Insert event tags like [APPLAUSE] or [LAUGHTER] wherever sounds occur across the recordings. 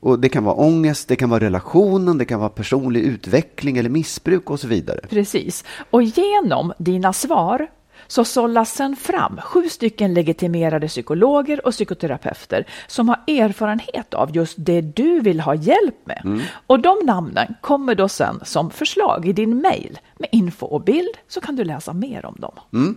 Och det kan vara ångest, det kan vara relationen, det kan vara personlig utveckling eller missbruk och så vidare. Precis. Och genom dina svar så sållas sen fram sju stycken legitimerade psykologer och psykoterapeuter som har erfarenhet av just det du vill ha hjälp med. Och de namnen kommer då sen som förslag i din mail med info och bild så kan du läsa mer om dem.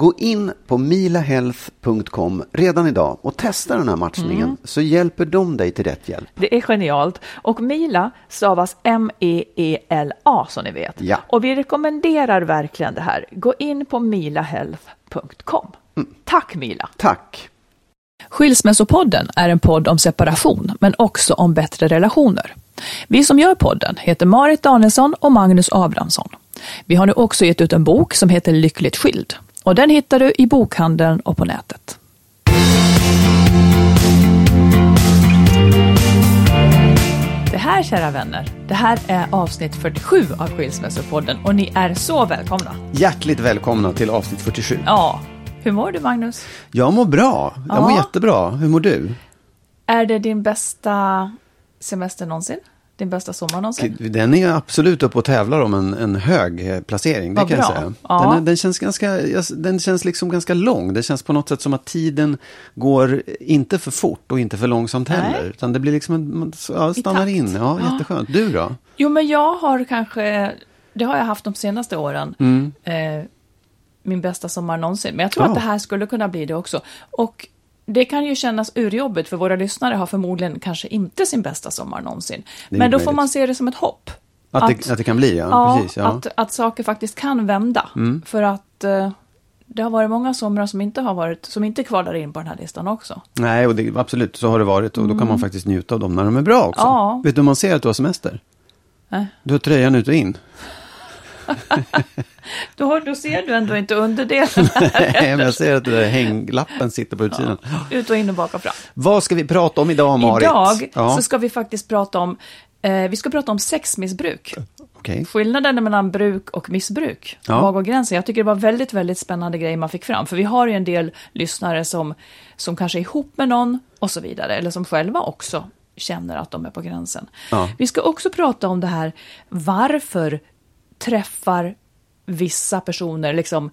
Gå in på milahealth.com redan idag och testa den här matchningen så hjälper de dig till rätt hjälp. Det är genialt. Och Mila stavas M-E-E-L-A som ni vet. Ja. Och vi rekommenderar verkligen det här. Gå in på milahealth.com. Tack Mila! Tack! Skilsmässopodden är en podd om separation, men också om bättre relationer. Vi som gör podden heter Marit Danielsson och Magnus Abrahamsson. Vi har nu också gett ut en bok som heter Lyckligt skild. Och den hittar du i bokhandeln och på nätet. Det här kära vänner, det här är avsnitt 47 av Skilsmässopodden och ni är så välkomna. Hjärtligt välkomna till avsnitt 47. Ja, hur mår du Magnus? Jag mår bra. Jag Ja. mår jättebra. Hur mår du? Är det din bästa semester någonsin? Din bästa sommar någonsin? Den är absolut uppe och tävlar om en, en hög eh, placering, det Vad kan jag säga. Ja. Den, är, den, känns ganska, den känns liksom ganska lång. Det känns på något sätt som att tiden går inte för fort och inte för långsamt heller. Nej. Utan det blir liksom en, man ja, stannar in. Ja, Ja. jätteskönt. Du då? Jo, men jag har kanske, det har jag haft de senaste åren, eh, min bästa sommar någonsin. Men jag tror Ja. att det här skulle kunna bli det också. Och det kan ju kännas urjobbigt, för våra lyssnare har förmodligen kanske inte sin bästa sommar någonsin. Men då får man se det som ett hopp. Att, det, att det kan bli, ja. Ja, precis, ja. Mm. Att, att saker faktiskt kan vända. För att eh, det har varit många somrar som inte har varit, som inte kvalar in på den här listan också. Nej, och det, absolut, så har det varit. Och då kan man faktiskt njuta av dem när de är bra också. Mm. Ja. Vet du om man ser att du har semester? Nej. Du har tröjan ut och in. [LAUGHS] Då, då ser du ändå inte underdelen. [LAUGHS] Nej, men jag ser att den där hänglappen sitter på utsidan. [GASPS] Ut och in och bak och fram. Vad ska vi prata om idag, Marit? Idag Ja, så ska vi faktiskt prata om, eh, vi ska prata om sexmissbruk. okej. Skillnaden mellan bruk och missbruk. Ja. Var går gränsen? Jag tycker det var väldigt, väldigt spännande grej man fick fram. För vi har ju en del lyssnare som, som kanske är ihop med någon och så vidare. Eller som själva också känner att de är på gränsen. Ja. Vi ska också prata om det här, varför träffar vissa personer liksom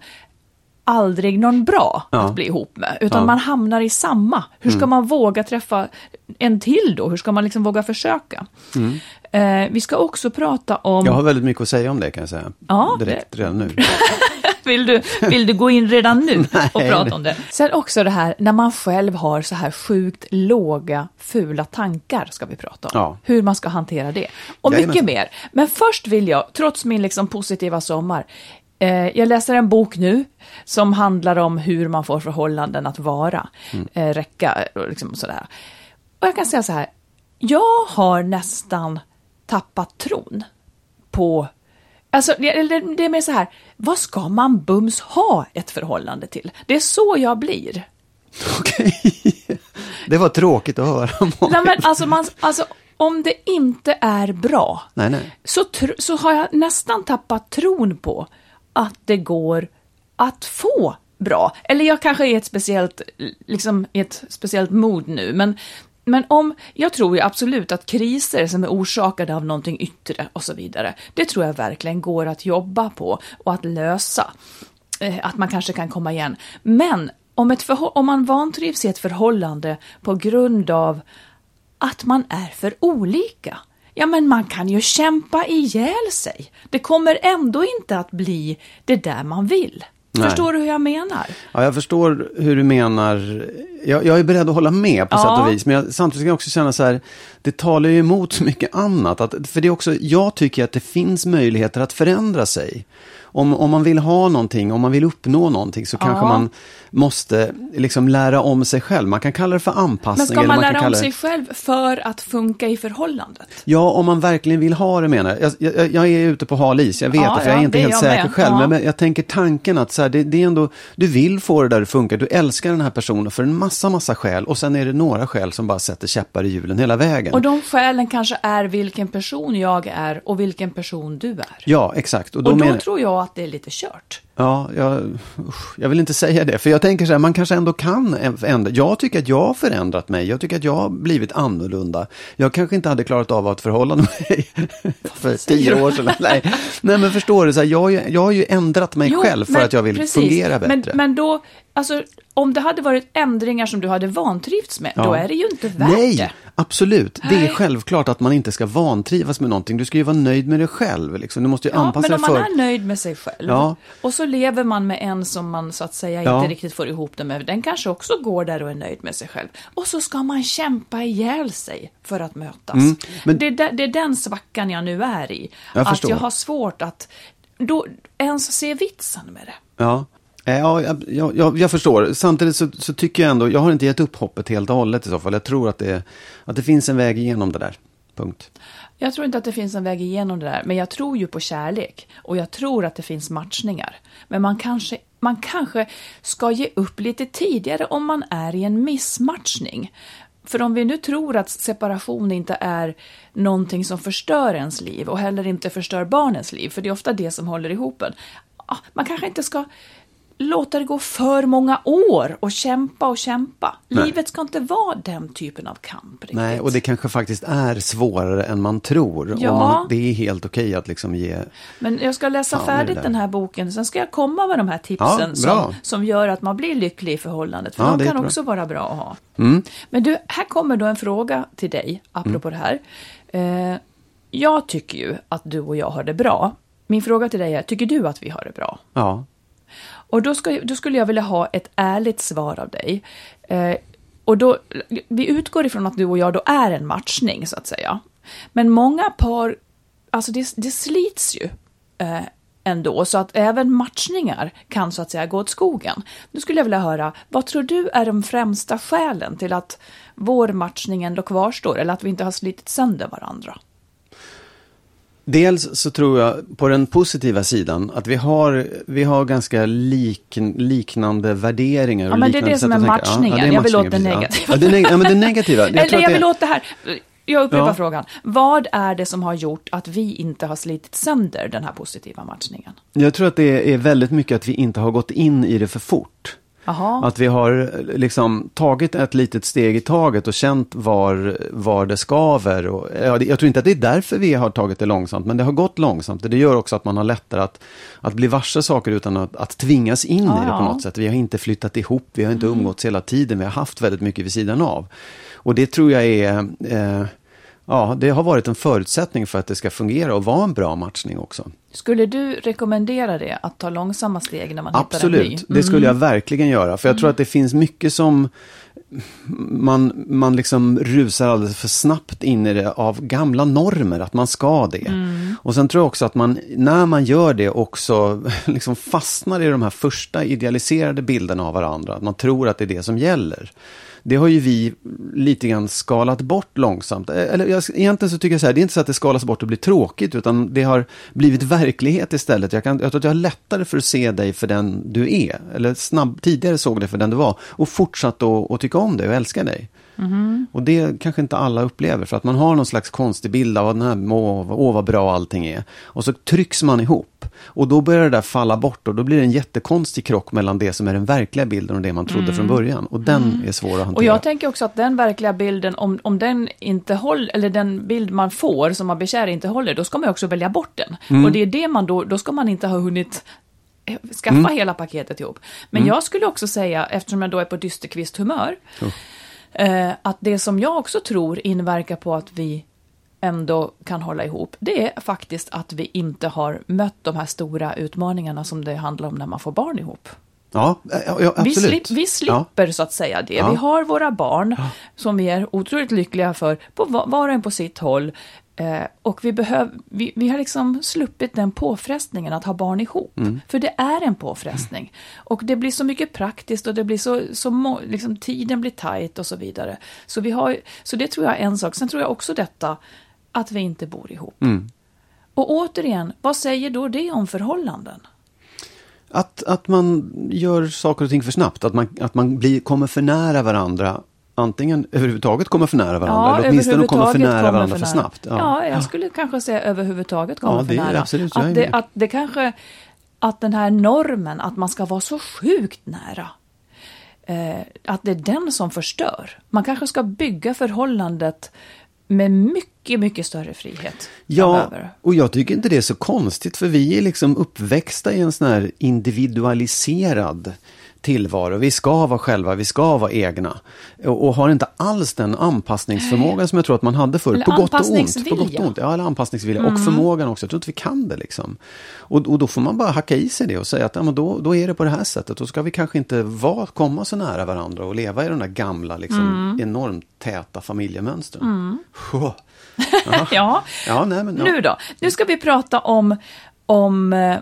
aldrig någon bra Ja. att bli ihop med, utan Ja. man hamnar i samma. Hur ska man våga träffa en till då? Hur ska man liksom våga försöka? Eh, vi ska också prata om... Jag har väldigt mycket att säga om det kan jag säga. Ja, Direkt redan nu. [LAUGHS] Vill du, vill du gå in redan nu [LAUGHS] och Nej, prata om det? Sen också det här när man själv har så här sjukt låga, fula tankar ska vi prata om. Ja. Hur man ska hantera det. Och mycket mer. Men först vill jag, trots min liksom positiva sommar, eh, jag läser en bok nu som handlar om hur man får förhållanden att vara, Mm. eh, räcka och liksom sådär. Och jag kan säga så här, jag har nästan tappat tron på Alltså, det, det är mer så här, vad ska man bums ha ett förhållande till? Det är så jag blir. Okej. Det var tråkigt att höra. Nej, men alltså, man, alltså, om det inte är bra, Nej, nej. Så, så har jag nästan tappat tron på att det går att få bra. Eller jag kanske är ett speciellt, liksom, i ett speciellt mod nu, men, men om, jag tror ju absolut att kriser som är orsakade av någonting yttre och så vidare, det tror jag verkligen går att jobba på och att lösa. Eh, att man kanske kan komma igen. Men om, ett om man vantrivs i ett förhållande på grund av att man är för olika. Ja, men man kan ju kämpa ihjäl sig. Det kommer ändå inte att bli det där man vill. Nej. Förstår du hur jag menar? Ja, jag förstår hur du menar. Jag, jag är beredd att hålla med på Ja. sätt och vis. Men jag, samtidigt kan jag också känna så här, det talar ju emot så mycket annat. Att, för det är också, jag tycker att det finns möjligheter att förändra sig. Om, om man vill ha någonting, om man vill uppnå någonting så kanske Ja. man måste liksom lära om sig själv. Man kan kalla det för anpassning. Men ska man kan lära om det- sig själv för att funka i förhållandet? Ja, om man verkligen vill ha det menar jag. Jag, jag, jag är ute på hal is, jag vet Ja, det, för jag är inte det är helt säker med. själv. Ja. Men jag tänker tanken att så här, det, det är ändå, du vill få det där att funka, du älskar den här personen för en massa, massa skäl. Och sen är det några skäl som bara sätter käppar i hjulen hela vägen. Och de skälen kanske är vilken person jag är och vilken person du är. Ja, exakt. Och då, och då menar, tror jag att det är lite kört. Ja, jag, usch, jag vill inte säga det, för jag tänker så här, man kanske ändå kan ändra. Jag tycker att jag har förändrat mig, jag tycker att jag har blivit annorlunda. Jag kanske inte hade klarat av att förhålla [LAUGHS] mig för tio år sedan. Nej, Nej men förstår du, så här, jag, jag har ju ändrat mig Jo, själv för men att jag vill precis. fungera bättre. Men, men då, alltså, om det hade varit ändringar som du hade vantrivts med, då Ja. är det ju inte värt Nej, det. absolut. Det är Nej. självklart att man inte ska vantrivas med någonting. Du ska ju vara nöjd med dig själv. Liksom. Du måste ju Ja, anpassa men om dig man för... är nöjd med sig själv Ja. och så lever man med en som man så att säga Ja. inte riktigt får ihop det med, den kanske också går där och är nöjd med sig själv. Och så ska man kämpa ihjäl sig för att mötas. Mm, men- det, det är den svackan jag nu är i. Jag att jag har svårt att då ens se vitsen med det. Ja, Eh, ja jag, jag, jag, förstår. Samtidigt så, så tycker jag ändå, jag har inte gett upp hoppet helt och hållet i så fall. Jag tror att det, att det finns en väg igenom det där. Punkt. Jag tror inte att det finns en väg igenom det där, men jag tror ju på kärlek. Och jag tror att det finns matchningar. Men man kanske, man kanske ska ge upp lite tidigare om man är i en missmatchning. För om vi nu tror att separation inte är någonting som förstör ens liv och heller inte förstör barnens liv, för det är ofta det som håller ihop en. Man kanske inte ska låta det gå för många år och kämpa och kämpa. Nej. Livet ska inte vara den typen av kamp. Riktigt. Nej, och det kanske faktiskt är svårare än man tror. Ja. Och man, det är helt okej att liksom ge... Men jag ska läsa är färdigt den här boken, sen ska jag komma med de här tipsen Ja, som, som gör att man blir lycklig i förhållandet. För Ja, de kan bra. också vara bra att ha. Mm. Men du, här kommer då en fråga till dig, apropå det här. Eh, jag tycker ju att du och jag har det bra. Min fråga till dig är, tycker du att vi har det bra? Ja. Och då, ska, då skulle jag vilja ha ett ärligt svar av dig. Eh, och då, vi utgår ifrån att du och jag då är en matchning, så att säga. Men många par, alltså det, det slits ju eh, ändå, så att även matchningar kan så att säga gå åt skogen. Nu skulle jag vilja höra, vad tror du är de främsta skälen till att vår matchning ändå kvarstår, eller att vi inte har slitit sönder varandra? Dels så tror jag på den positiva sidan att vi har, vi har ganska lik, liknande värderingar. Ja, och men det är det som är matchningen. det är Jag vill åt det negativa. Ja, ja, det, neg- ja, men det negativa. Jag [LAUGHS] Eller jag vill åt det här. Jag upprepar Ja. frågan. Vad är det som har gjort att vi inte har slitit sönder den här positiva matchningen? Jag tror att det är väldigt mycket att vi inte har gått in i det för fort. Jaha. Att vi har liksom tagit ett litet steg i taget och känt var, var det skaver. Och, ja, jag tror inte att det är därför vi har tagit det långsamt, men det har gått långsamt. Det gör också att man har lättare att, att bli varse saker utan att, att tvingas in Ja, i det på något sätt. Vi har inte flyttat ihop, vi har inte umgåtts hela tiden, vi har haft väldigt mycket vid sidan av. Och det tror jag är, eh, ja, det har varit en förutsättning för att det ska fungera och vara en bra matchning också. Skulle du rekommendera det, att ta långsamma steg när man hittar en Absolut, ny? Mm. det skulle jag verkligen göra. För jag tror att det finns mycket som man, man liksom rusar alldeles för snabbt in i det av gamla normer, att man ska det. Mm. Och sen tror jag också att man, när man gör det, också [LAUGHS] liksom fastnar i de här första idealiserade bilderna av varandra. Att man tror att det är det som gäller. Det har ju vi lite grann skalat bort långsamt. Eh, eller jag, egentligen så tycker jag så här, det är inte så att det skalas bort och blir tråkigt, utan det har blivit verklighet istället. Jag, kan, jag tror att jag har lättare för att se dig för den du är, eller snabb, tidigare såg dig för den du var, och fortsatt att att tycka om dig och älska dig. Och det kanske inte alla upplever, för att man har någon slags konstig bild av den här, åh, åh vad bra allting är. Och så trycks man ihop. Och då börjar det där falla bort och då blir det en jättekonstig krock mellan det som är den verkliga bilden och det man trodde från början. Och den är svår att hantera. Och jag tänker också att den verkliga bilden, om, om den inte håller, eller den bild man får som man bekär inte håller, då ska man också välja bort den. Mm. Och det är det man då, då ska man inte ha hunnit eh, skaffa Mm. hela paketet ihop. Men jag skulle också säga, eftersom jag då är på dysterkvisthumör, eh, att det som jag också tror inverkar på att vi ändå kan hålla ihop, det är faktiskt att vi inte har mött de här stora utmaningarna som det handlar om när man får barn ihop. Ja, ja, ja Vi, absolut. slip, vi slipper så att säga det. Ja. Vi har våra barn som vi är otroligt lyckliga för, på va- var och en på sitt håll. Eh, och vi, behöv, vi, vi har liksom sluppit den påfrestningen att ha barn ihop. Mm. För det är en påfrestning. Och det blir så mycket praktiskt och det blir så, så liksom, tiden blir tajt och så vidare. Så, vi har, så det tror jag är en sak. Sen tror jag också detta att vi inte bor ihop. Mm. Och återigen, vad säger då det om förhållanden? Att, att man gör saker och ting för snabbt, att man, att man blir, kommer för nära varandra. Antingen överhuvudtaget kommer för nära varandra, eller åtminstone kommer för nära varandra för nära. snabbt. Ja. jag skulle kanske säga överhuvudtaget kommer Ja, för nära. absolut, att, det, att det kanske, att den här normen att man ska vara så sjukt nära, eh, att det är den som förstör. Man kanske ska bygga förhållandet med mycket, mycket större frihet. Ja, framöver. och jag tycker inte det är så konstigt, för vi är liksom uppväxta i en sån här individualiserad tillvaro. Vi ska vara själva, vi ska vara egna. Och, och har inte alls den anpassningsförmågan som jag tror att man hade förr. Eller På gott och ont. På. Mm. gott och ont. Ja, eller anpassningsvilja. Och förmågan också. Jag tror inte vi kan det liksom. Och, och då får man bara hacka i sig det och säga att ja, men då, då är det på det här sättet. Då ska vi kanske inte vara, komma så nära varandra och leva i de där gamla, liksom, Mm. enormt täta familjemönstren. Huh. [LAUGHS] ja. Ja, nej, men, ja. Nu då? Nu ska vi prata om, om eh,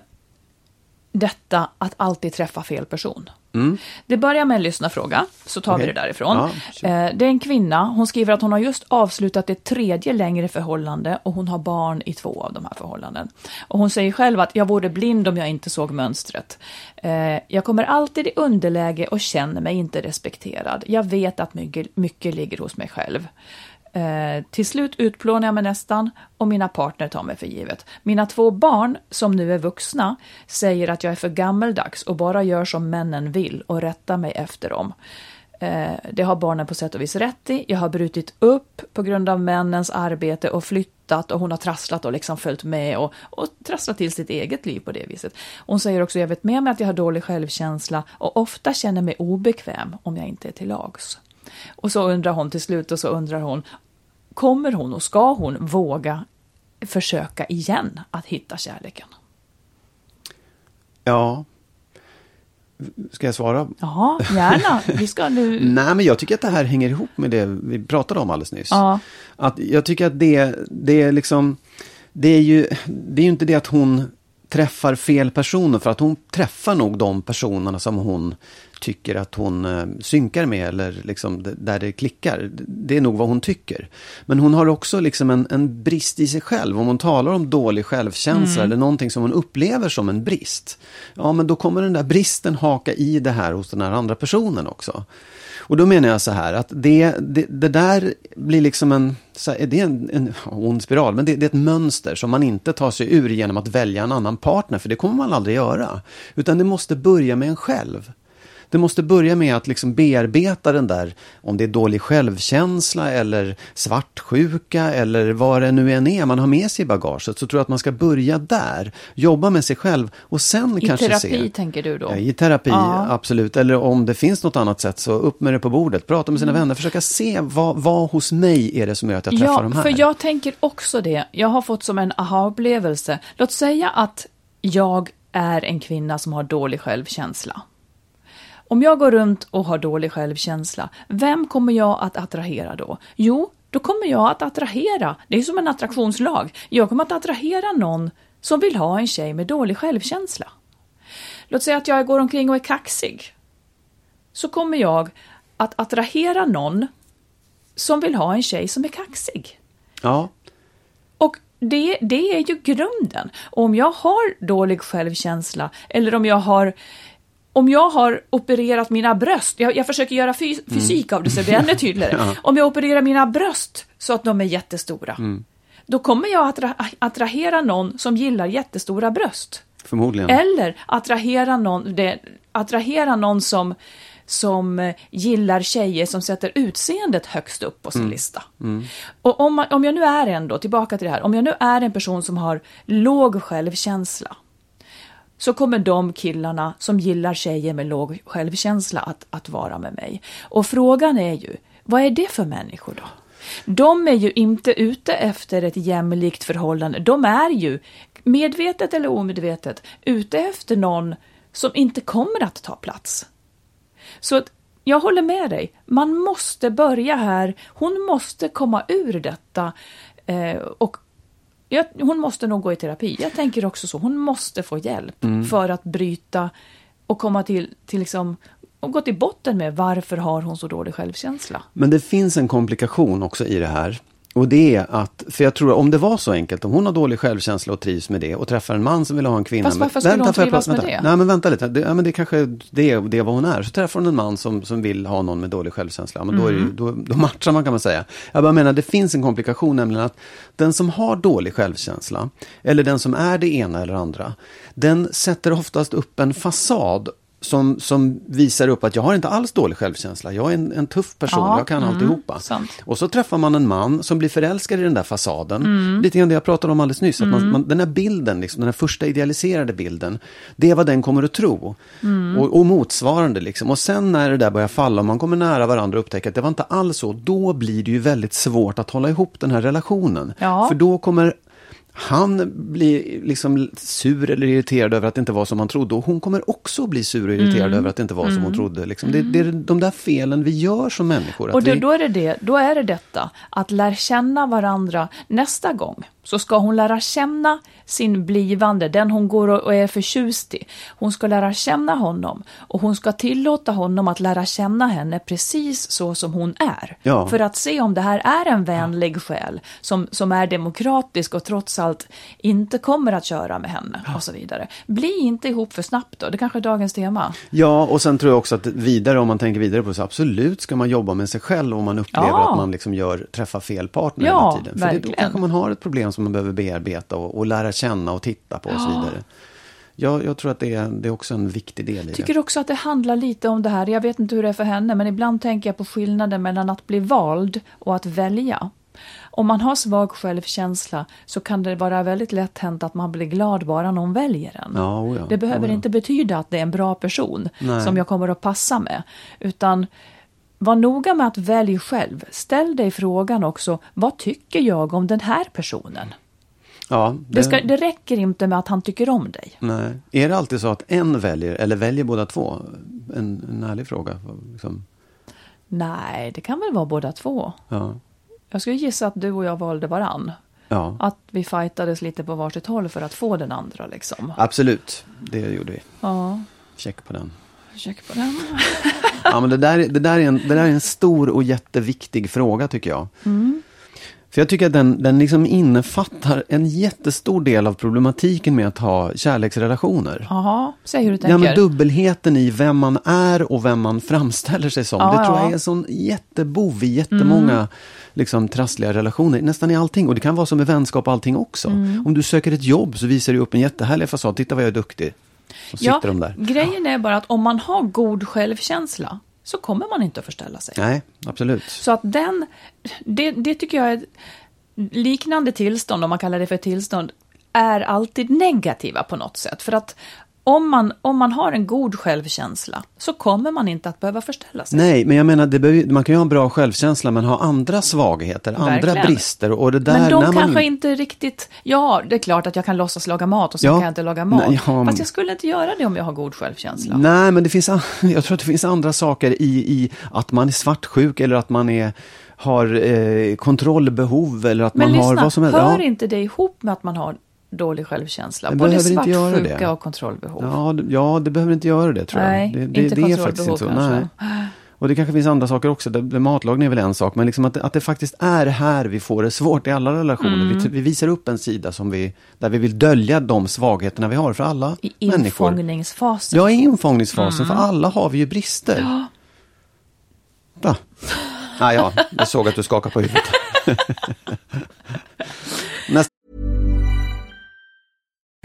detta att alltid träffa fel person. Det börjar med en lyssnarfråga, så tar vi Mm. Okej. det därifrån. Ja, sure. Eh, det är en kvinna, hon skriver att hon har just avslutat ett tredje längre förhållande och hon har barn i två av de här förhållanden. Och hon säger själv att jag vore blind om jag inte såg mönstret. Eh, jag kommer alltid i underläge och känner mig inte respekterad. Jag vet att mycket, mycket ligger hos mig själv. Eh, till slut utplånar jag mig nästan och mina partner tar mig för givet. Mina två barn, som nu är vuxna, säger att jag är för gammeldags och bara gör som männen vill och rättar mig efter dem. Eh, det har barnen på sätt och vis rätt i. Jag har brutit upp på grund av männens arbete och flyttat och hon har trasslat och liksom följt med och, och trasslat till sitt eget liv på det viset. Hon säger också, jag vet med mig att jag har dålig självkänsla och ofta känner mig obekväm om jag inte är till lags. Och så undrar hon till slut och så undrar hon, kommer hon och ska hon våga försöka igen att hitta kärleken? Ja. Ska jag svara? Ja, gärna. Vi ska nu... [LAUGHS] Nej, men jag tycker att det här hänger ihop med det vi pratade om alldeles nyss. Ja. Att jag tycker att det, det är liksom, det är ju, det är ju inte det att hon träffar fel personer, för att hon träffar nog de personerna som hon tycker att hon eh, synkar med eller liksom där det klickar. Det är nog vad hon tycker. Men hon har också liksom en, en brist i sig själv. Om hon talar om dålig självkänsla eller någonting som hon upplever som en brist. Ja, men då kommer den där bristen haka i det här hos den här andra personen också. Och då menar jag så här att det, det, det där blir liksom en, så här, det är en, en ond spiral, men det, det är ett mönster som man inte tar sig ur genom att välja en annan partner, för det kommer man aldrig göra. Utan det måste börja med en själv. Det måste börja med att liksom bearbeta den där, om det är dålig självkänsla eller svartsjuka eller vad det nu än är man har med sig i bagaget. Så tror jag att man ska börja där, jobba med sig själv och sen I kanske terapi se. tänker du då? I terapi, Ja. absolut. Eller om det finns något annat sätt, så upp med det på bordet. Prata med sina Mm. vänner, försöka se vad, vad hos mig är det som gör att jag träffar Ja, de här. för jag tänker också det. Jag har fått som en aha-upplevelse. Låt säga att jag är en kvinna som har dålig självkänsla. Om jag går runt och har dålig självkänsla, vem kommer jag att attrahera då? Jo, då kommer jag att attrahera, det är som en attraktionslag, jag kommer att attrahera någon som vill ha en tjej med dålig självkänsla. Låt säga att jag går omkring och är kaxig. Så kommer jag att attrahera någon som vill ha en tjej som är kaxig. Ja, Och det, det är ju grunden. Och om jag har dålig självkänsla eller om jag har om jag har opererat mina bröst, jag, jag försöker göra fys fysik av det så det blir ännu [LAUGHS] tydligare. Om jag opererar mina bröst så att de är jättestora, då kommer jag att attra attrahera någon som gillar jättestora bröst. förmodligen. Eller attrahera någon, det, attrahera någon som, som eh, gillar tjejer som sätter utseendet högst upp på sin lista. Och om, man, om jag nu är en då, tillbaka till det här, om jag nu är en person som har låg självkänsla, så kommer de killarna som gillar tjejer med låg självkänsla att, att vara med mig. Och frågan är ju, vad är det för människor då? De är ju inte ute efter ett jämlikt förhållande. De är ju, medvetet eller omedvetet, ute efter någon som inte kommer att ta plats. Så att jag håller med dig. Man måste börja här. Hon måste komma ur detta. Eh, och jag, hon måste nog gå i terapi. Jag tänker också så. Hon måste få hjälp för att bryta och komma till, till liksom, och gå till botten med varför har hon så dålig självkänsla. Men det finns en komplikation också i det här. Och det är att, för jag tror om det var så enkelt, om hon har dålig självkänsla och trivs med det och träffar en man som vill ha en kvinna. Fast varför skulle vänta, hon trivas med det? Nej men vänta lite, det, ja, men det kanske det är, det är vad hon är. Så träffar hon en man som, som vill ha någon med dålig självkänsla. Men då, är det, Mm. då, då matchar man kan man säga. Jag bara menar, det finns en komplikation nämligen att den som har dålig självkänsla, eller den som är det ena eller andra, den sätter oftast upp en fasad som, som visar upp att jag har inte alls dålig självkänsla. Jag är en, en tuff person, Ja, jag kan mm, alltihopa. sant. Och så träffar man en man som blir förälskad i den där fasaden. Lite grann det jag pratade om alldeles nyss. Att man, man, den här bilden, liksom, den här första idealiserade bilden, det är vad den kommer att tro. Och, och motsvarande liksom. Och sen när det där börjar falla och man kommer nära varandra och upptäcker att det var inte alls så, då blir det ju väldigt svårt att hålla ihop den här relationen. Ja. För då kommer han blir liksom sur eller irriterad över att det inte var som han trodde. Och hon kommer också bli sur och irriterad Mm. över att det inte var som hon trodde. Liksom. Det, det är de där felen vi gör som människor. Och då, vi... då, är det det, då är det detta, att lära känna varandra nästa gång. Så ska hon lära känna sin blivande, den hon går och är förtjust i. Hon ska lära känna honom och hon ska tillåta honom att lära känna henne precis så som hon är. Ja. För att se om det här är en vänlig själ som, som är demokratisk och trots allt inte kommer att köra med henne och så vidare. Bli inte ihop för snabbt då, det kanske är dagens tema. Ja, och sen tror jag också att vidare, om man tänker vidare på det, så absolut ska man jobba med sig själv om man upplever Ja. att man liksom gör, träffar fel partner Ja, hela tiden. För det, då kanske man har ett problem som man behöver bearbeta och, och lära känna och titta på och så vidare. Ja, jag tror att det är, det är också en viktig del i det. tycker också att det handlar lite om det här. Jag vet inte hur det är för henne, men ibland tänker jag på skillnaden mellan att bli vald och att välja. Om man har svag självkänsla så kan det vara väldigt lätt hänt att man blir glad bara någon väljer en. Ja, oh ja, det behöver oh ja. inte betyda att det är en bra person Nej. som jag kommer att passa med. Utan var noga med att välja själv. Ställ dig frågan också, vad tycker jag om den här personen? Ja, Det, ska, det räcker inte med att han tycker om dig. Nej. Är det alltid så att en väljer, eller väljer båda två? En, en ärlig fråga. Liksom. Nej, det kan väl vara båda två. Ja. Jag skulle gissa att du och jag valde varann. ja, Att vi fightades lite på varsitt håll för att få den andra liksom. absolut. Det gjorde vi. Ja, Check på den. check på den. Ja, men det, där, det, där är en, det där är en stor och jätteviktig fråga tycker jag. För jag tycker att den, den liksom innefattar en jättestor del av problematiken med att ha kärleksrelationer. Jaha, säg hur du Ja, tänker. men dubbelheten i vem man är och vem man framställer sig som. Ja, det tror ja. jag är en sån jättebov i jättemånga liksom, trassliga relationer. Nästan i allting. Och det kan vara som med vänskap och allting också. Om du söker ett jobb så visar du upp en jättehärlig fasad. Titta vad jag är duktig. Ja, grejen är bara att om man har god självkänsla så kommer man inte att förställa sig. Nej, absolut. Så att den, det, det tycker jag är liknande tillstånd, om man kallar det för tillstånd, är alltid negativa på något sätt. För att om man, om man har en god självkänsla så kommer man inte att behöva förställa sig. Nej, men jag menar, behöver, man kan ju ha en bra självkänsla men ha andra svagheter, andra Verkligen. brister. Och det där, Men de när man kanske in- inte riktigt... Ja, det är klart att jag kan låtsas laga mat och sen Ja. kan jag inte laga mat. Nej, ja, Fast jag skulle inte göra det om jag har god självkänsla. Nej, men det finns, [LAUGHS] jag tror att det finns andra saker i, i att man är svartsjuk eller att man är, har eh, kontrollbehov eller att Men man har lyssna, vad som helst. hör Ja. inte det ihop med att man har dålig självkänsla? Det Både svartsjuka det. och kontrollbehov. Ja, det- ja, det behöver inte göra det tror Nej, jag. Det, det, inte det är faktiskt inte så. kontrollbehov Nej. Och det kanske finns andra saker också. Det, matlagning är väl en sak, men liksom att, det, att det faktiskt är här vi får det svårt i alla relationer. Mm. Vi, vi visar upp en sida som vi, där vi vill dölja de svagheterna vi har för alla I människor. infångningsfasen. Ja, i infångningsfasen, Mm. för alla har vi ju brister. Ja. Ah, ja, jag såg att du skakade på huvudet. [LAUGHS]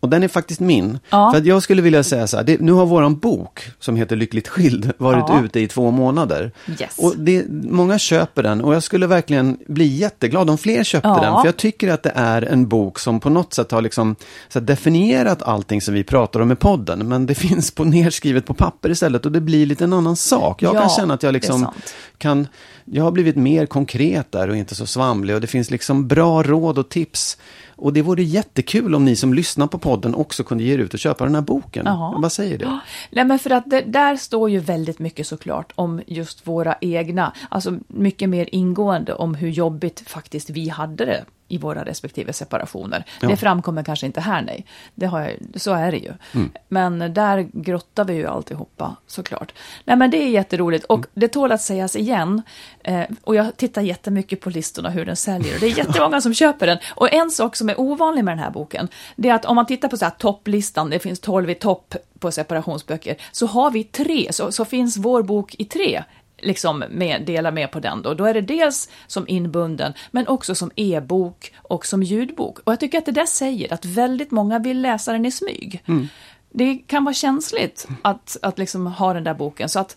Och den är faktiskt min. Ja. För att jag skulle vilja säga så här, det, nu har våran bok som heter Lyckligt skild varit Ja. ute i två månader. Yes. Och det, många köper den och jag skulle verkligen bli jätteglad om fler köpte Ja. den. För jag tycker att det är en bok som på något sätt har liksom, så här, definierat allting som vi pratar om i podden. Men det [LAUGHS] finns på, nerskrivet på papper istället och det blir lite en annan sak. Jag Ja, kan känna att jag liksom kan, jag har blivit mer konkret där och inte så svamlig. Och det finns liksom bra råd och tips. Och det vore jättekul om ni som lyssnar på podden också kunde ge er ut och köpa den här boken. Bara säger. Ja, Nej, men för att det, där står ju väldigt mycket såklart om just våra egna, alltså mycket mer ingående om hur jobbigt faktiskt vi hade det i våra respektive separationer. Ja. Det framkommer kanske inte här, nej. Det har jag, så är det ju. Mm. Men där grottar vi ju alltihopa såklart. Nej, men det är jätteroligt och Mm. det tål att sägas igen. Eh, och jag tittar jättemycket på listorna hur den säljer och det är [LAUGHS] jättemånga som köper den. Och en sak som är ovanlig med den här boken, det är att om man tittar på så här topplistan, det finns 12 i topp på separationsböcker, så har vi tre, så, så finns vår bok i tre liksom med, delar med på den då. Då är det dels som inbunden, men också som e-bok och som ljudbok. Och jag tycker att det där säger att väldigt många vill läsa den i smyg. Det kan vara känsligt att, att liksom ha den där boken, så att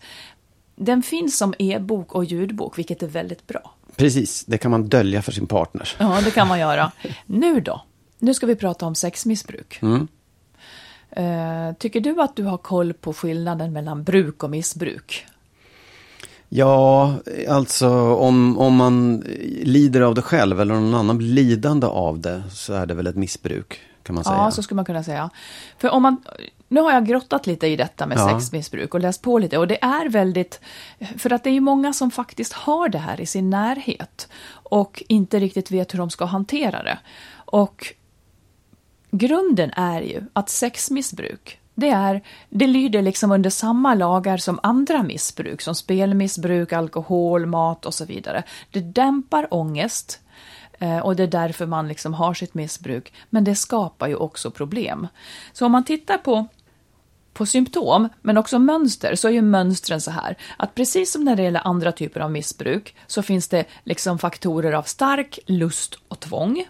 den finns som e-bok och ljudbok, vilket är väldigt bra. Precis, det kan man dölja för sin partner. Ja, det kan man göra. Nu då? Nu ska vi prata om sexmissbruk. Mm. Eh, tycker du att du har koll på skillnaden mellan bruk och missbruk? Ja, alltså om, om man lider av det själv eller någon annan blir lidande av det så är det väl ett missbruk kan man säga. Ja, så skulle man kunna säga. För om man, nu har jag grottat lite i detta med Ja. sexmissbruk och läst på lite och det är väldigt, för att det är ju många som faktiskt har det här i sin närhet och inte riktigt vet hur de ska hantera det. Och grunden är ju att sexmissbruk, det, är, det lyder liksom under samma lagar som andra missbruk, som spelmissbruk, alkohol, mat och så vidare. Det dämpar ångest eh, och det är därför man liksom har sitt missbruk, men det skapar ju också problem. Så om man tittar på på symptom, men också mönster, så är ju mönstren så här att precis som när det gäller andra typer av missbruk så finns det liksom faktorer av stark lust och tvång.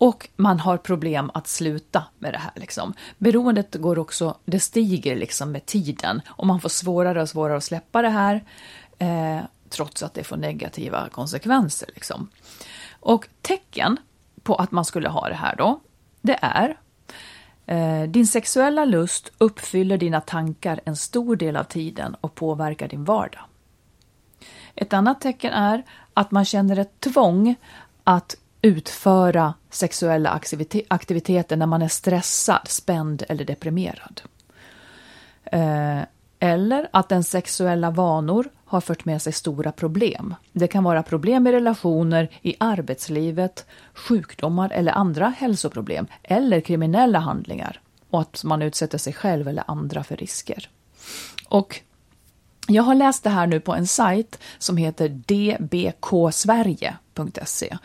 Och man har problem att sluta med det här. Liksom. Beroendet går också, det stiger liksom med tiden och man får svårare och svårare att släppa det här eh, trots att det får negativa konsekvenser. Liksom. Och tecken på att man skulle ha det här då, det är eh, din sexuella lust uppfyller dina tankar en stor del av tiden och påverkar din vardag. Ett annat tecken är att man känner ett tvång att utföra sexuella aktiviteter när man är stressad, spänd eller deprimerad. Eh, eller att ens sexuella vanor har fört med sig stora problem. Det kan vara problem i relationer, i arbetslivet, sjukdomar eller andra hälsoproblem eller kriminella handlingar och att man utsätter sig själv eller andra för risker. Och jag har läst det här nu på en sajt som heter dbksverige.se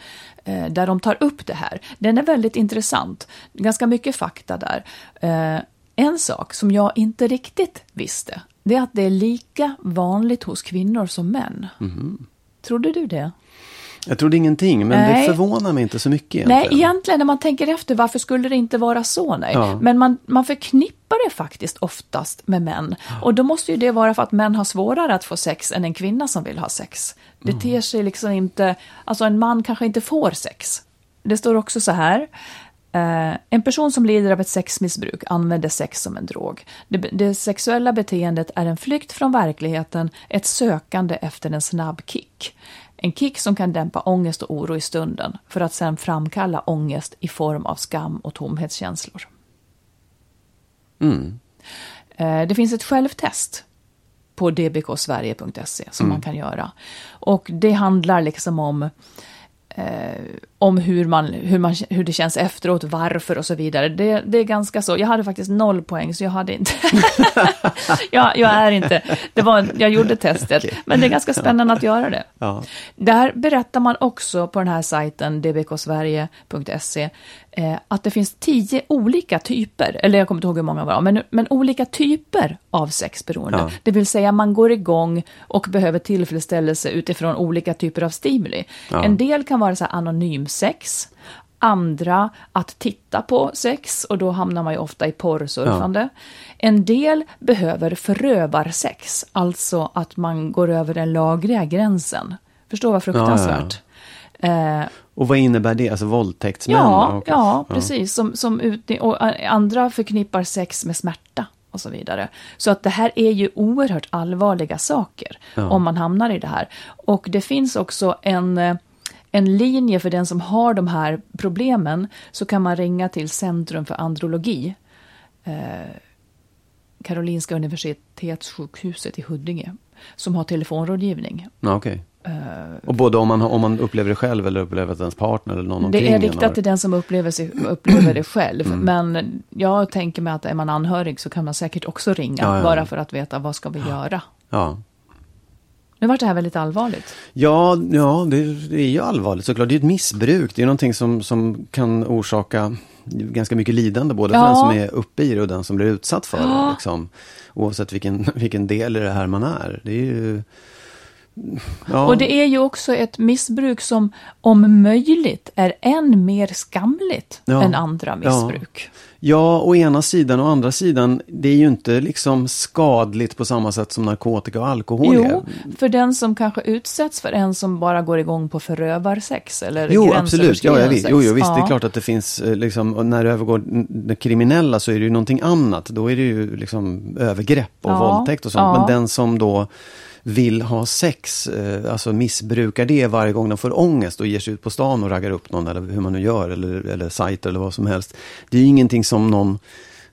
eh, där de tar upp det här. Den är väldigt intressant, ganska mycket fakta där. Eh, en sak som jag inte riktigt visste, det är att det är lika vanligt hos kvinnor som män. Mm. Trodde du det? Jag trodde ingenting, men nej. det förvånar mig inte så mycket egentligen. Nej, egentligen när man tänker efter, varför skulle det inte vara så? Nej. Ja. Men man, man förknippar det faktiskt oftast med män. Ja. Och då måste ju det vara för att män har svårare att få sex än en kvinna som vill ha sex. Det mm. sig liksom inte, alltså en man kanske inte får sex. Det står också så här, Uh, en person som lider av ett sexmissbruk använder sex som en drog. Det, det, sexuella beteendet är en flykt från verkligheten, ett sökande efter en snabb kick. En kick som kan dämpa ångest och oro i stunden för att sedan framkalla ångest i form av skam och tomhetskänslor. Mm. Uh, det finns ett självtest på dbksverige.se som mm. man kan göra. Och det handlar liksom om eh, om hur, man, hur, man, hur det känns efteråt, varför och så vidare. Det, det är ganska så. Jag hade faktiskt noll poäng, så jag hade inte... [LAUGHS] jag, jag, är inte... Det var, jag gjorde testet, okay. men det är ganska spännande att göra det. Ja. Där berättar man också på den här sajten, dbksverige.se, eh, att det finns tio olika typer, eller jag kommer inte ihåg hur många det var, men, men olika typer av sexberoende. Ja. Det vill säga man går igång och behöver tillfredsställelse utifrån olika typer av stimuli. Ja. En del kan vara så anonymsex, andra att titta på sex och då hamnar man ju ofta i porrsurfande. Ja. En del behöver förövarsex, alltså att man går över den lagliga gränsen. Förstår vad fruktansvärt. Ja, ja, eh, och vad innebär det? Alltså våldtäktsmän? Ja, ja, precis. Som, som ut, och andra förknippar sex med smärta och så vidare. Så att det här är ju oerhört allvarliga saker om man hamnar i det här. Och det finns också en eh, en linje för den som har de här problemen så kan man ringa till Centrum för andrologi. Eh, Karolinska Universitetssjukhuset i Huddinge. Som har telefonrådgivning. okay. Uh, och både om man, om man upplever det själv eller upplever att ens partner eller någon Det är riktat till den som upplever, sig, upplever det själv. Mm. Men jag tänker mig att är man anhörig så kan man säkert också ringa. Ja, ja. Bara för att veta vad ska vi göra. Ja. Nu var det här väldigt allvarligt. Ja, ja det, det, är ju allvarligt såklart. Det är ett missbruk. Det är någonting som, som kan orsaka ganska mycket lidande både ja. för den som är uppe i det och den som blir utsatt för det. Liksom. Oavsett vilken, [LAUGHS] vilken del i det här man är. Det är ju... Ja. Och det är ju också ett missbruk som om möjligt är än mer skamligt ja. än andra missbruk. Ja. Ja, å ena sidan. Å andra sidan, det är ju inte liksom skadligt på samma sätt som narkotika och alkohol jo, är. för den som kanske utsätts för en som bara går igång på förövarsex eller Jo, absolut. Ja, jag vet. Jo, jo, visst, ja. det är klart att det finns, eh, liksom, när det övergår det kriminella så är det ju någonting annat. Då är det ju liksom övergrepp och ja. våldtäkt och sånt. Men den som då vill ha sex, eh, alltså missbrukar det varje gång de får ångest och ger sig ut på stan och raggar upp någon eller hur man nu gör eller, eller sajter eller vad som helst. Det är ju ingenting som någon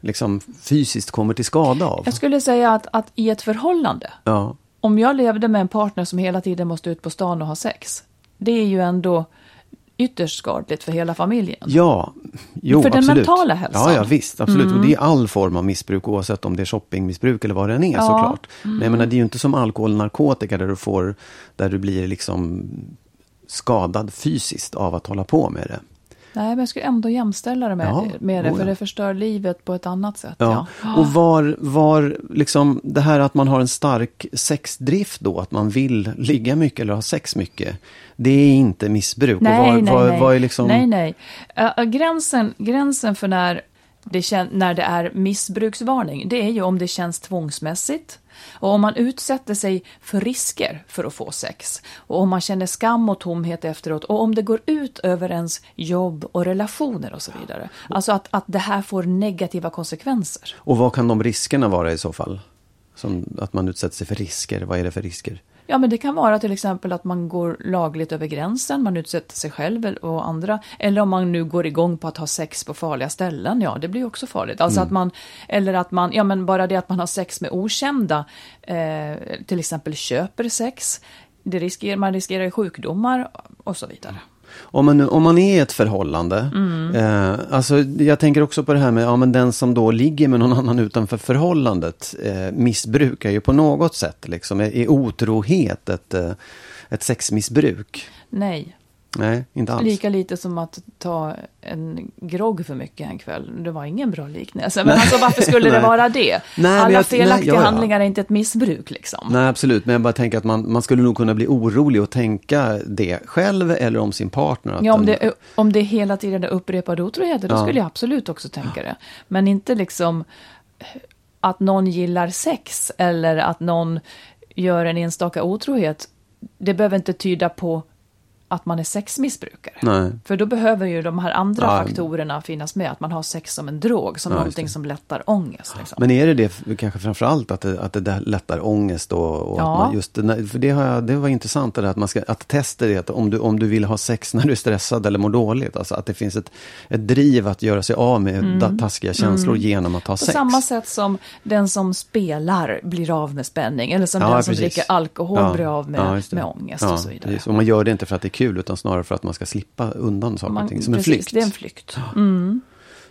liksom fysiskt kommer till skada av. Jag skulle säga att, att i ett förhållande, ja. om jag levde med en partner som hela tiden måste ut på stan och ha sex, det är ju ändå ytterst skadligt för hela familjen. Ja, jo För den absolut. mentala hälsan. Mm. Ja, ja visst, absolut. Och det är all form av missbruk oavsett om det är shoppingmissbruk eller vad det än är Ja. såklart. Men Mm. jag menar, det är ju inte som alkohol och narkotika där du får, där du blir liksom skadad fysiskt av att hålla på med det. Nej, men jag skulle ändå jämställa det med, Ja, med det, oh för ja. det förstör livet på ett annat sätt. Ja. Ja. Och var, var liksom det här att man har en stark sexdrift då, att man vill ligga mycket eller ha sex mycket. Det är inte missbruk. Nej, var, nej, var, nej. var liksom... nej, nej. Uh, gränsen, gränsen för när det, när det är missbruksvarning, det är ju om det känns tvångsmässigt och om man utsätter sig för risker för att få sex och om man känner skam och tomhet efteråt och om det går ut över ens jobb och relationer och så vidare. Alltså att, att det här får negativa konsekvenser. Och vad kan de riskerna vara i så fall? Som att man utsätter sig för risker. Vad är det för risker? Ja, men det kan vara till exempel att man går lagligt över gränsen, man utsätter sig själv och andra. Eller om man nu går igång på att ha sex på farliga ställen, ja det blir också farligt. Alltså att man, eller att man, ja men bara det att man har sex med okända, eh, till exempel köper sex, det riskerar, man riskerar ju sjukdomar och så vidare. Om man, nu- om man är i ett förhållande, eh, alltså jag tänker också på det här med, ja men den som då ligger med någon [LAUGHS] annan utanför förhållandet eh, missbrukar ju på något sätt liksom, är, är otrohet ett, eh, ett sexmissbruk? Nej, Nej, inte alls. lika lite som att ta en grogg för mycket en kväll. Det var ingen bra liknelse. Men alltså varför skulle det [LAUGHS] vara det? Nej, Alla jag- felaktiga nej, ja, ja. handlingar är inte ett missbruk liksom. Nej, absolut. Men jag bara tänker att man, man skulle nog kunna bli orolig och tänka det själv eller om sin partner. Ja, om den- det, om det hela tiden är upprepade otroheter, då Ja. skulle jag absolut också tänka det. Men inte liksom att någon gillar sex eller att någon gör en enstaka otrohet. Det behöver inte tyda på att man är sexmissbrukare. Nej. För då behöver ju de här andra Ja. faktorerna finnas med. Att man har sex som en drog, som Ja, någonting som lättar ångest. Liksom. Men är det det kanske framförallt att det, att det lättar ångest och, och Ja. man just för det, har jag, det var intressant det där att man ska, att testa det, att om du, om du vill ha sex när du är stressad eller mår dåligt, alltså att det finns ett, ett driv att göra sig av med da- taskiga känslor genom att ha Mm. På sex. samma sätt som den som spelar blir av med spänning. Eller som Ja, den som precis. dricker alkohol blir av med, med ångest och så vidare. precis. Och man gör det inte för att det är kul utan snarare för att man ska slippa undan saker och Man- ting. Som en precis, flykt. Det är en flykt. Mm.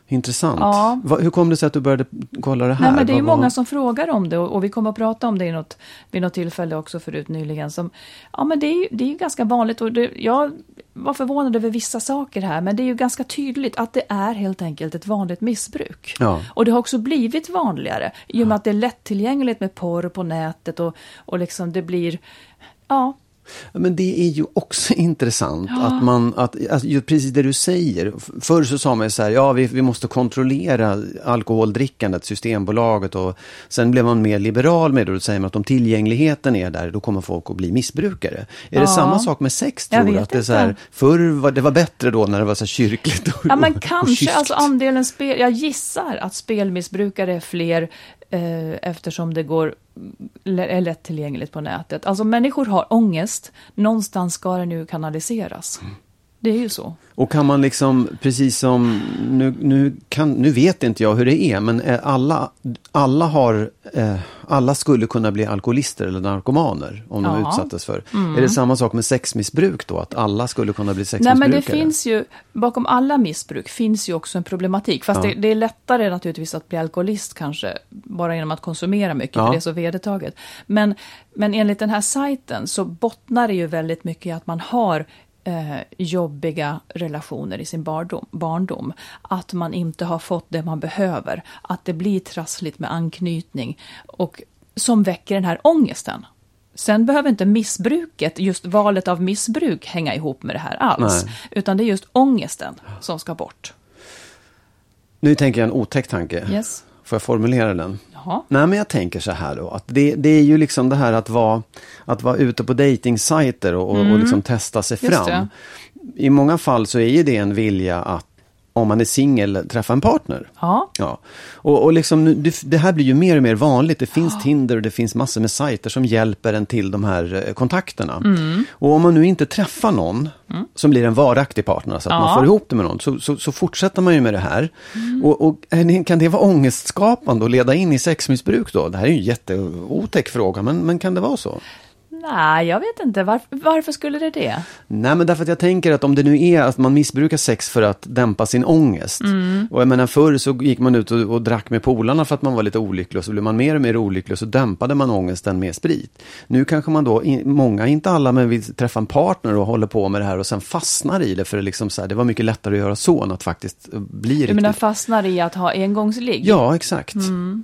Intressant. Ja. Va, hur kom det sig att du började kolla det här? Nej, men det är ju många som frågar om det och, och vi kommer att prata om det i något, vid något tillfälle också förut nyligen. Som, ja, men det är ju det är ju ganska vanligt och det, jag var förvånad över vissa saker här, men det är ju ganska tydligt att det är helt enkelt ett vanligt missbruk. Ja. Och det har också blivit vanligare i och med att det är lättillgängligt med porr på nätet och, och liksom det blir, ja, Ja, Men det är ju också [LAUGHS] intressant att man, att, alltså, ju precis det du säger. Förr så sa man ju så här, ja vi, vi måste kontrollera alkoholdrickandet, Systembolaget och sen blev man mer liberal med det och då säger man att om tillgängligheten är där, då kommer folk att bli missbrukare. Är det Ja. samma sak med sex tror du? Att det är så här, förr var det var bättre då när det var så kyrkligt och, Ja men och kanske, kyskt. alltså andelen spel, jag gissar att spelmissbrukare är fler Eh, eftersom det går, mm, är lättillgängligt på nätet. Alltså människor har ångest, någonstans ska det nu kanaliseras. Mm. Det är ju så. Och kan man liksom, precis som, nu, nu, kan, nu vet inte jag hur det är, men eh, alla, alla har, eh, alla skulle kunna bli alkoholister eller narkomaner om de Ja. utsattes för. Är det samma sak med sexmissbruk då, att alla skulle kunna bli Nej sexmissbrukare? men det finns ju, bakom alla missbruk finns ju också en problematik. Fast Ja. det, det är lättare naturligtvis att bli alkoholist kanske, bara genom att konsumera mycket, Ja. för det är så vedertaget. Men, men enligt den här sajten så bottnar det ju väldigt mycket i att man har eh, jobbiga relationer i sin barndom, barndom. Att man inte har fått det man behöver. Att det blir trassligt med anknytning. Och som väcker den här ångesten. Sen behöver inte missbruket, just valet av missbruk, hänga ihop med det här alls. Nej. Utan det är just ångesten som ska bort. Nu tänker jag en otäck tanke. Yes. Får jag formulera den? Jaha. Nej, men jag tänker så här då. Att det, det är ju liksom det här att vara, att vara ute på dejtingsajter och, och, och liksom testa sig Mm. Just fram. I många fall så är ju det en vilja att, om man är singel, träffa en partner. Ja. Ja, och, och liksom, det, det här blir ju mer och mer vanligt. Det finns Tinder och det finns massor med sajter som hjälper en till de här eh, kontakterna. Mm. Och om man nu inte träffar någon som blir en varaktig partner, så att Ja. man får ihop det med någon, så, så, så fortsätter man ju med det här. Mm. Och, och det- kan det vara ångestskapande och leda in i sexmissbruk då? Det här är ju en jätteotäck fråga, men, men kan det vara så? Nej, jag vet inte. Varför, varför skulle det det? Nej, men därför att jag tänker att om det nu är att man missbrukar sex för att dämpa sin ångest. Mm. Och jag menar förr så gick man ut och, och drack med polarna för att man var lite olycklig och så blev man mer och mer olycklig och så dämpade man ångesten med sprit. Nu kanske man då, i- många, inte alla, men vill träffa en partner och håller på med det här och sen fastnar i det för det, liksom så här, det var mycket lättare att göra så än att faktiskt eh, bli Du riktigt... menar fastnar i att ha engångsligg? Ja, exakt. Mm.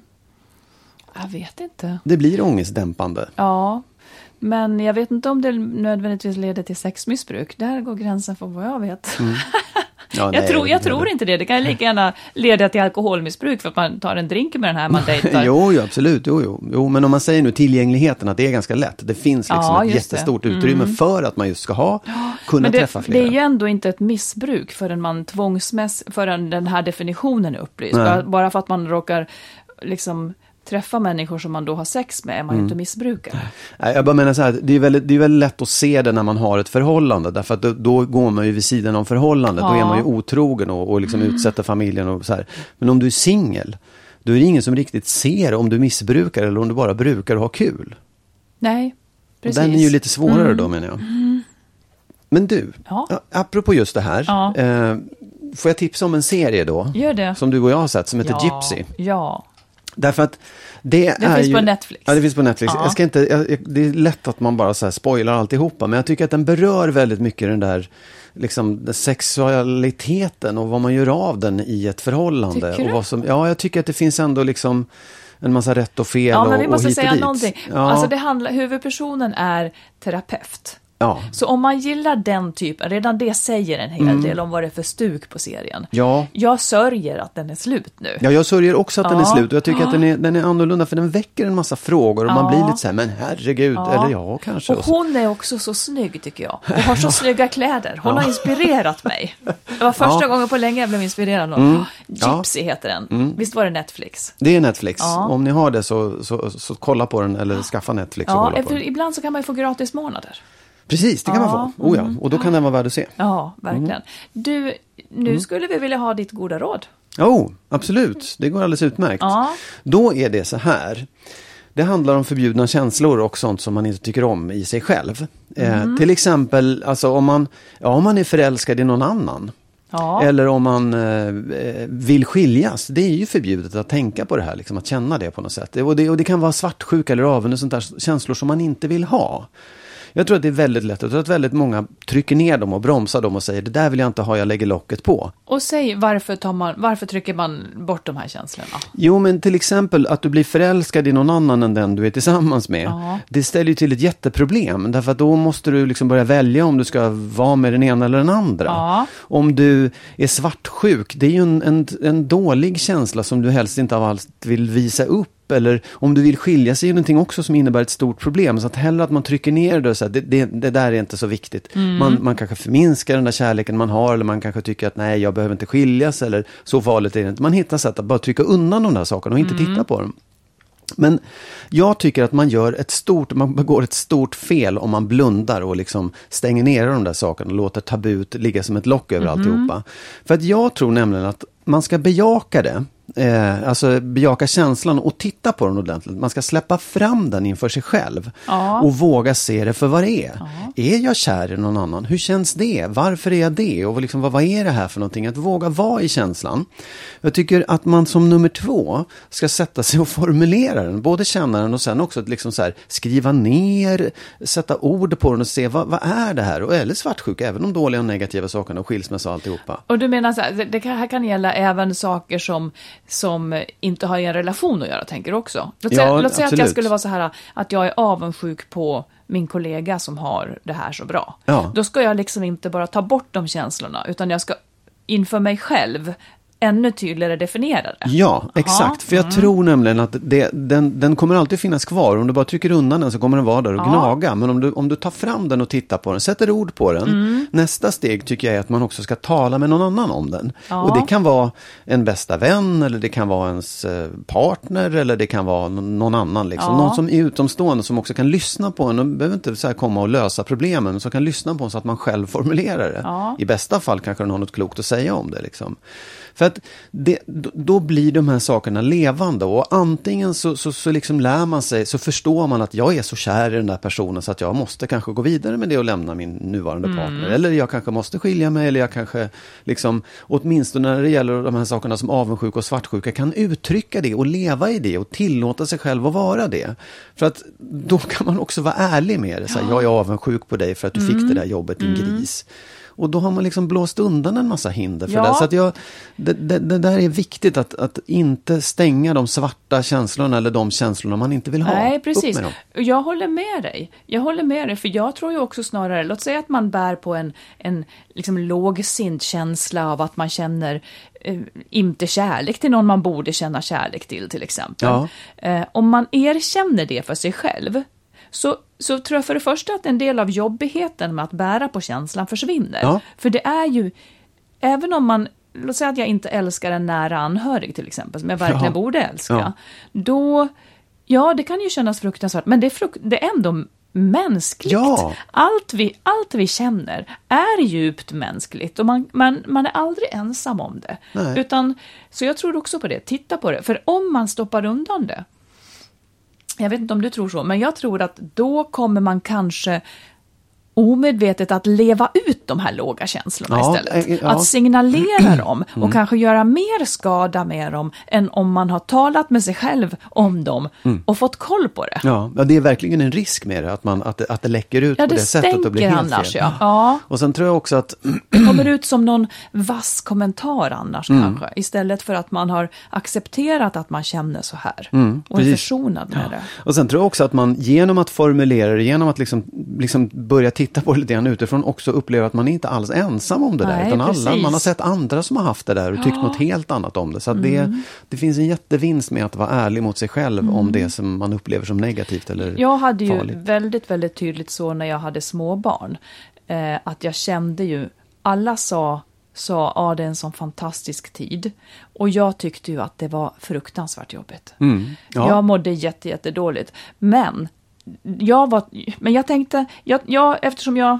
Jag vet inte. Det blir ångestdämpande. Ja, men jag vet inte om det nödvändigtvis leder till sexmissbruk. Där går gränsen för vad jag vet. [LAUGHS] Ja, jag tror, jag det- tror inte det. Det kan lika gärna leda till alkoholmissbruk för att man tar en drink med den här man [LAUGHS] dejtar. Jo, jo, absolut. Jo, jo. jo, men om man säger nu tillgängligheten, att det är ganska lätt. Det finns liksom Ja, ett just det. jättestort utrymme för att man just ska ha, [GASPS] kunna Men det, träffa det flera. är ju ändå inte ett missbruk förrän man tvångsmäss, förrän den här definitionen är upplyst. Bara, bara för att man råkar liksom träffa människor som man då har sex med är man ju Mm. inte missbrukare. Jag bara menar så här, det är, väldigt, det är väldigt lätt att se det när man har ett förhållande. Därför att då, då går man ju vid sidan om förhållandet. Då Ja. är man ju otrogen och, och liksom Mm. utsätter familjen och så här. Men om du är singel, då är det ingen som riktigt ser om du missbrukar eller om du bara brukar och ha kul. Nej, Och precis. Mm. Den är ju lite svårare då menar jag. Men du, ja, apropå just det här. Ja. Eh, får jag tipsa om en serie då? Gör det. Som du och jag har sett, som heter ja, Gypsy. Ja. Därför att det, Det är finns ju... på Netflix. Ja, det finns på Netflix. Ja. Jag ska inte, jag, det är lätt att man bara så här spoilar alltihopa, men jag tycker att den berör väldigt mycket den där liksom, den sexualiteten och vad man gör av den i ett förhållande. Tycker och du? vad som, ja, jag tycker att det finns ändå liksom en massa rätt och fel Ja, och, men vi måste och hit och säga dit. någonting. Ja, Alltså det handlar, huvudpersonen är terapeut. Ja. Så om man gillar den typen, redan det säger en hel Mm. del om vad det är för stuk på serien. Ja. Jag sörjer att den är slut nu. Ja, jag sörjer också att den är Ja. slut och jag tycker att den är, den är annorlunda för den väcker en massa frågor och man Ja. blir lite så här, men herregud, eller ja, kanske. Och hon är också så snygg tycker jag. Och har så [LAUGHS] snygga kläder. Hon har inspirerat mig. Det var [LAUGHS] första Ja. gången på länge jag blev inspirerad av. Mm. Ja. Gypsy heter den. Visst var det Netflix? Det är Netflix. Ja. Om ni har det så, så, så kolla på den eller skaffa Netflix och Ja, kolla på den. ibland så kan man ju få gratis månader. Precis, det kan Ja, man få. Oh ja, och då kan den vara värd att se. Ja, verkligen. Mm. Du, nu skulle vi vilja ha ditt goda råd. Oh, absolut. Det går alldeles utmärkt. Ja. Då är det så här. Det handlar om förbjudna känslor och sånt som man inte tycker om i sig själv. Mm. Eh, till exempel, alltså om man, ja, om man är förälskad i någon annan. Ja. Eller om man eh, vill skiljas. Det är ju förbjudet att tänka på det här, liksom, att känna det på något sätt. Och det, och det kan vara svartsjuka eller avund och sånt där känslor som man inte vill ha. Jag tror att det är väldigt lätt. Jag tror att väldigt många trycker ner dem och bromsar dem och säger det där vill jag inte ha, jag lägger locket på. Och säg varför, tar man, varför trycker man bort de här känslorna? Jo, men till exempel att du blir förälskad i någon annan än den du är tillsammans med. Ja. Det ställer ju till ett jätteproblem. Därför att då måste du liksom börja välja om du ska vara med den ena eller den andra. Ja. Om du är svartsjuk, det är ju en, en, en dålig känsla som du helst inte av allt vill visa upp. Eller om du vill skilja sig är någonting också som innebär ett stort problem. Så att hellre att man trycker ner det och säger det, det, det där är inte så viktigt. Mm. Man, man kanske förminskar den där kärleken man har eller man kanske tycker att nej, jag behöver inte skiljas eller så farligt är det inte. Man hittar sätt att bara trycka undan de där sakerna och inte Mm. titta på dem. Men jag tycker att man gör ett stort, man begår ett stort fel om man blundar och liksom stänger ner de där sakerna och låter tabut ligga som ett lock över alltihopa. För att jag tror nämligen att man ska bejaka det. Eh, alltså bejaka känslan och titta på den ordentligt. Man ska släppa fram den inför sig själv. Ja. Och våga se det för vad det är. Är jag kär i någon annan? Hur känns det? Varför är jag det? Och liksom, vad, vad är det här för någonting? Att våga vara i känslan. Jag tycker att man som nummer två ska sätta sig och formulera den. Både känna den och sen också att liksom så här, skriva ner, sätta ord på den och se vad, vad är det här? Och, eller svartsjuka, även de dåliga och negativa sakerna och skilsmässa och alltihopa. Och du menar så här, det, här kan gälla även saker som, som inte har i en relation att göra, tänker du också? Låt säga, Ja, låt säga att jag skulle vara så här, att jag är avundsjuk på min kollega som har det här så bra. Ja. Då ska jag liksom inte bara ta bort de känslorna, utan jag ska inför mig själv ännu tydligare definiera det. Ja, exakt. För jag tror nämligen att det, den, den kommer alltid finnas kvar. Om du bara trycker undan den så kommer den vara där och Ja. gnaga. Men om du, om du tar fram den och tittar på den, sätter ord på den. Nästa steg tycker jag är att man också ska tala med någon annan om den. Ja. Och det kan vara en bästa vän eller det kan vara ens eh, partner eller det kan vara någon annan. Liksom. Ja. Någon som är utomstående som också kan lyssna på en och behöver inte så komma och lösa problemen. Men som kan lyssna på en så att man själv formulerar det. I bästa fall kanske den har något klokt att säga om det. Liksom. För att det, då- blir de här sakerna levande och antingen så, så, så liksom lär man sig, så förstår man att jag är så kär i den där personen så att jag måste kanske gå vidare med det och lämna min nuvarande partner. Eller jag kanske måste skilja mig eller jag kanske liksom, åtminstone när det gäller de här sakerna som avundsjuka och svartsjuka, kan uttrycka det och leva i det och tillåta sig själv att vara det. För att då kan man också vara ärlig med det. Så här, jag är avundsjuk på dig för att du fick det där jobbet, din gris. Och då har man liksom blåst undan en massa hinder för Ja. det. Så att jag, det, det, det där är viktigt att, att inte stänga de svarta känslorna eller de känslorna man inte vill ha. Nej, precis. Jag håller med dig. Jag håller med dig, för jag tror ju också snarare, låt säga att man bär på en, en liksom lågsint känsla av att man känner eh, inte kärlek till någon man borde känna kärlek till, till exempel. Ja. Eh, om man erkänner det för sig själv, så, så tror jag för det första att en del av jobbigheten med att bära på känslan försvinner. Ja. För det är ju, även om man, låt säga att jag inte älskar en nära anhörig till exempel, som jag verkligen Ja. borde älska, Ja. då, ja det kan ju kännas fruktansvärt, men det är, fruk- det är ändå mänskligt. Ja. Allt, vi, allt vi känner är djupt mänskligt och man, man, man är aldrig ensam om det. Nej. Utan, så jag tror också på det, titta på det, för om man stoppar undan det, jag vet inte om du tror så, men jag tror att då kommer man kanske omedvetet att leva ut de här låga känslorna Ja, istället. eh, ja. Att signalera dem och kanske göra mer skada med dem än om man har talat med sig själv om dem och fått koll på det. Ja, det är verkligen en risk med det, att, man, att, att det läcker ut Ja, på det det sättet och blir helt annars, fel. ja. Ja. Och sen tror jag också att Det kommer ut som någon vass kommentar annars Mm. kanske, istället för att man har accepterat att man känner så här och är Mm, försonad med det. Och sen tror jag också att man genom att formulera det, genom att liksom, liksom börja titta på det lite grann utifrån också upplever att man är inte alls ensam om det där. Nej, Utan alla, man har sett andra som har haft det där och tyckt något helt annat om det. Så Mm. det, det finns en jättevinst med att vara ärlig mot sig själv om det som man upplever som negativt eller Mm. Jag hade ju farligt. väldigt, väldigt tydligt så när jag hade småbarn, eh, att jag kände ju, alla sa, sa, ja det är en sån fantastisk tid. Och jag tyckte ju att det var fruktansvärt jobbigt. Mm. Ja. Jag mådde jätte, jättedåligt. Men, jag var, men jag tänkte, jag, jag, eftersom jag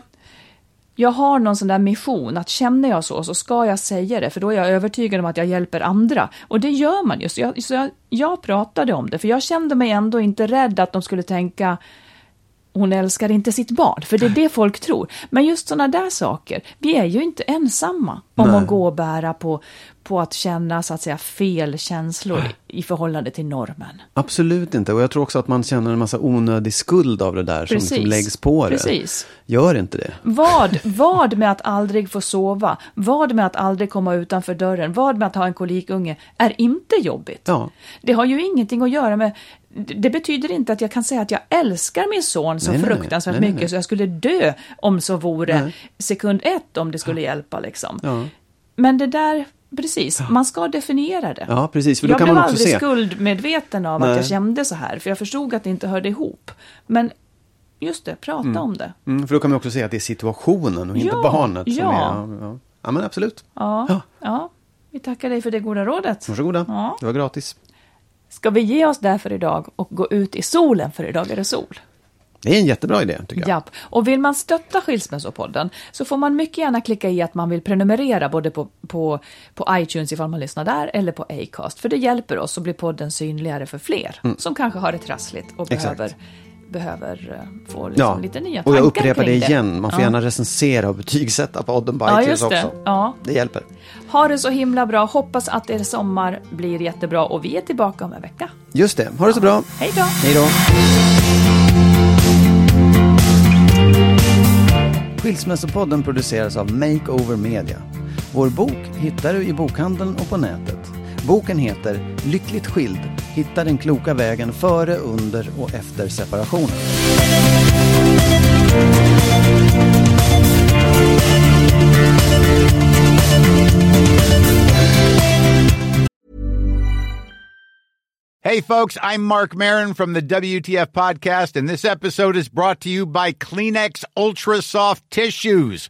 jag har någon sån där mission, att känner jag så, så ska jag säga det, för då är jag övertygad om att jag hjälper andra. Och det gör man ju. Så jag, så jag, jag pratade om det, för jag kände mig ändå inte rädd att de skulle tänka hon älskar inte sitt barn, för det är det folk tror. Men just sådana där saker, vi är ju inte ensamma om Nej. att gå och bära på, på att känna så att säga fel känslor i förhållande till normen. Absolut inte. Och jag tror också att man känner en massa onödig skuld av det där som, som läggs på det. Precis. Gör inte det. Vad, vad med att aldrig få sova, vad med att aldrig komma utanför dörren, vad med att ha en kolikunge är inte jobbigt. Ja. Det har ju ingenting att göra med det betyder inte att jag kan säga att jag älskar min son så Nej, fruktansvärt Nej, nej, mycket så jag skulle dö om så vore sekund ett om det skulle hjälpa liksom. Ja. Men det där, precis, man ska definiera det. Ja, precis. Jag blev aldrig se. skuldmedveten av att jag kände så här, för jag förstod att det inte hörde ihop. Men just det, prata om det. Mm, för då kan man också se att det är situationen och inte Ja, barnet som ja. är... Ja, ja. men absolut. Ja, Ja. ja. vi tackar dig för det goda rådet. Varsågoda. Ja. Det var gratis. Ska vi ge oss där för idag och gå ut i solen, för idag är det sol? Det är en jättebra idé, tycker jag. Japp. Och vill man stötta Skilsmässopodden så får man mycket gärna klicka i att man vill prenumerera både på, på, på iTunes ifall man lyssnar där eller på Acast. För det hjälper oss att bli podden synligare för fler som kanske har det trassligt och Mm. Exakt. behöver, behöver eh, få liksom Ja, lite nya och tankar jag upprepar det igen. Man får Ja. gärna recensera och betygsätta podden på Ja, iTunes det. också. Ja. Det hjälper. Ha det så himla bra. Hoppas att er sommar blir jättebra och vi är tillbaka om en vecka. Just det. Ha det så bra. Hej då! Hej då. Skilsmässopodden produceras av Makeover Media. Vår bok hittar du i bokhandeln och på nätet. Boken heter Lyckligt skild. Hitta den kloka vägen före, under och efter separationen. Hey, folks, I'm Mark Marin from the WTF Podcast, and this episode is brought to you by Kleenex Ultra Soft Tissues,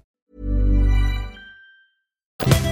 Thank you.